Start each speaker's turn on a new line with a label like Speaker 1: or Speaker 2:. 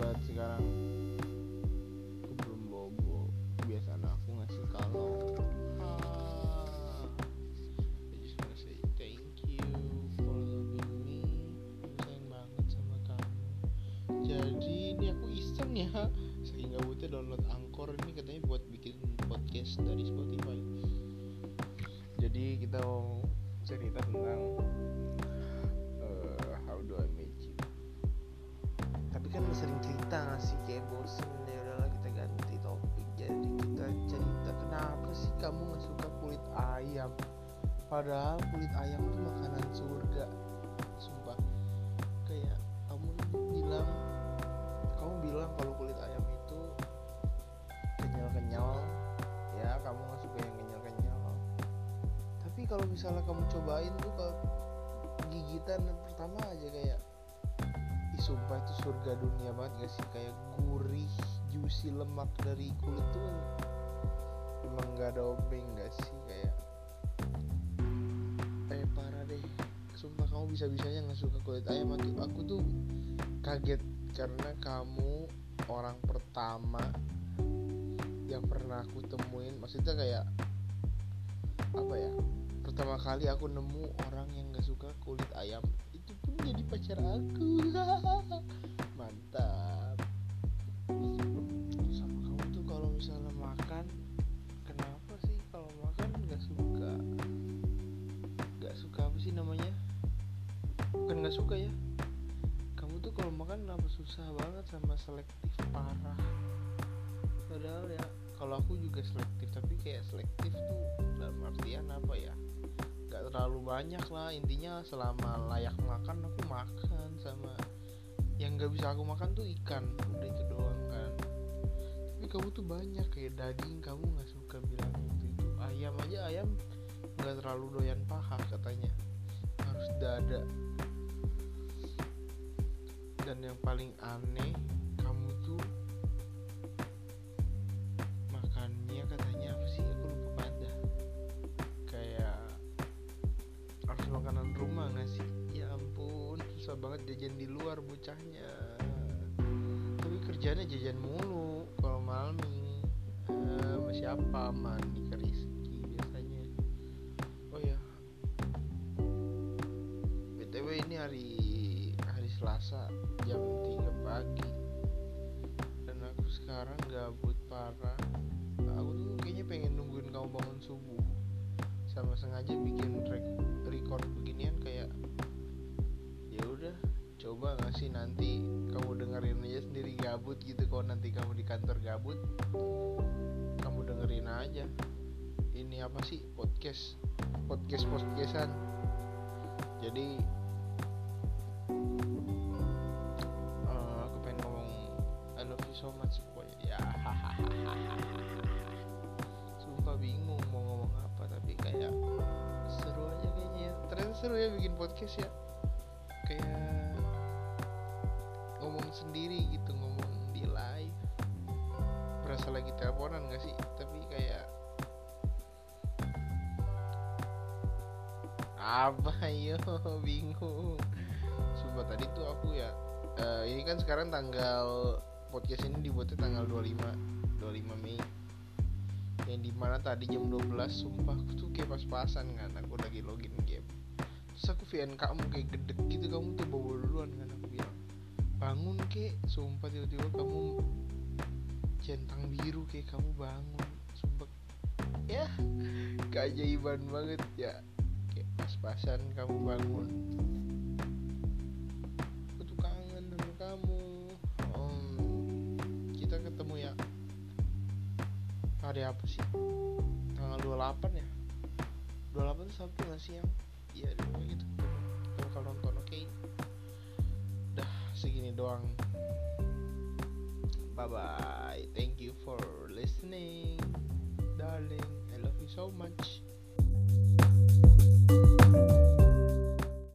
Speaker 1: banget sekarang. Aku belum bobo. Biasa aku ngasih kalau. Jadi ini aku iseng ya Sehingga butuh download angkor ini kayak bosen ya udahlah kita ganti topik. Jadi kita cerita kenapa sih kamu nggak suka kulit ayam? Padahal kulit ayam itu makanan surga. Sumpah. Kayak kamu bilang kamu bilang kalau kulit ayam itu kenyal-kenyal ya kamu nggak suka yang kenyal-kenyal. Tapi kalau misalnya kamu cobain tuh kalau gigitan pertama aja kayak sumpah itu surga dunia banget gak sih? Kayak gurih juicy lemak dari kulit tuh emang gak ada obeng gak sih? Kayak eh parah deh. Sumpah kamu bisa bisanya nggak suka kulit ayam aku, aku tuh kaget karena kamu orang pertama yang pernah aku temuin. Maksudnya kayak apa ya pertama kali aku nemu orang yang nggak suka kulit ayam jadi pacar aku. Mantap. Sama kamu tuh kalau misalnya makan kenapa sih kalau makan nggak suka? Nggak suka apa sih namanya? Bukan nggak suka ya. Kamu tuh kalau makan kenapa susah banget sama selektif parah. Padahal ya kalau aku juga selektif tapi kayak selektif tuh dalam artian apa ya nggak terlalu banyak lah. Intinya selama layak makan aku makan sama yang nggak bisa aku makan tuh ikan. Udah itu doang kan. Tapi kamu tuh banyak kayak daging. Kamu nggak suka bilang itu itu ayam aja ayam nggak terlalu doyan paha katanya. Harus dada. Dan yang paling aneh kamu tuh susah banget jajan di luar bocahnya. Tapi kerjanya jajan mulu kalau malam ini. Eh, sama siapa? Mandi ke Rizky biasanya. Oh ya. Btw ini hari hari Selasa jam 3 pagi. Dan aku sekarang gabut parah. Aku tuh kayaknya pengen nungguin kamu bangun subuh. Sama sengaja bikin record beginian kayak ya udah coba nggak sih nanti kamu dengerin aja sendiri gabut gitu kalau nanti kamu di kantor gabut kamu dengerin aja. Ini apa sih? Podcast. Podcast podcastan. Jadi eh, aku pengen ngomong I love you so much pokoknya ya. Sumpah bingung mau ngomong apa tapi kayak seru aja kayaknya. Ternyata seru ya bikin podcast ya sendiri gitu ngomong di live. Berasa lagi teleponan gak sih? Tapi kayak apa? Yo bingung. Sumpah tadi tuh aku ya eh, ini kan sekarang tanggal podcast ini dibuatnya tanggal 25 25 Mei. Yang di mana tadi jam 12 sumpah aku tuh kayak pas-pasan kan aku lagi login game. Terus aku VN kamu kayak gedek gitu kamu tuh bawa duluan kan aku bilang bangun kek. Sumpah tiba-tiba kamu centang biru kayak kamu bangun. Sumpah. Ya keajaiban banget ya. Kayak pas-pasan kamu bangun. Aku kangen sama kamu. Om, kita ketemu ya. Hari apa sih? Tanggal 28 ya? 28 tuh Sabtu gak yang? Iya deh gitu. Bakal nonton segini doang. Bye bye thank you for listening darling. I love you so much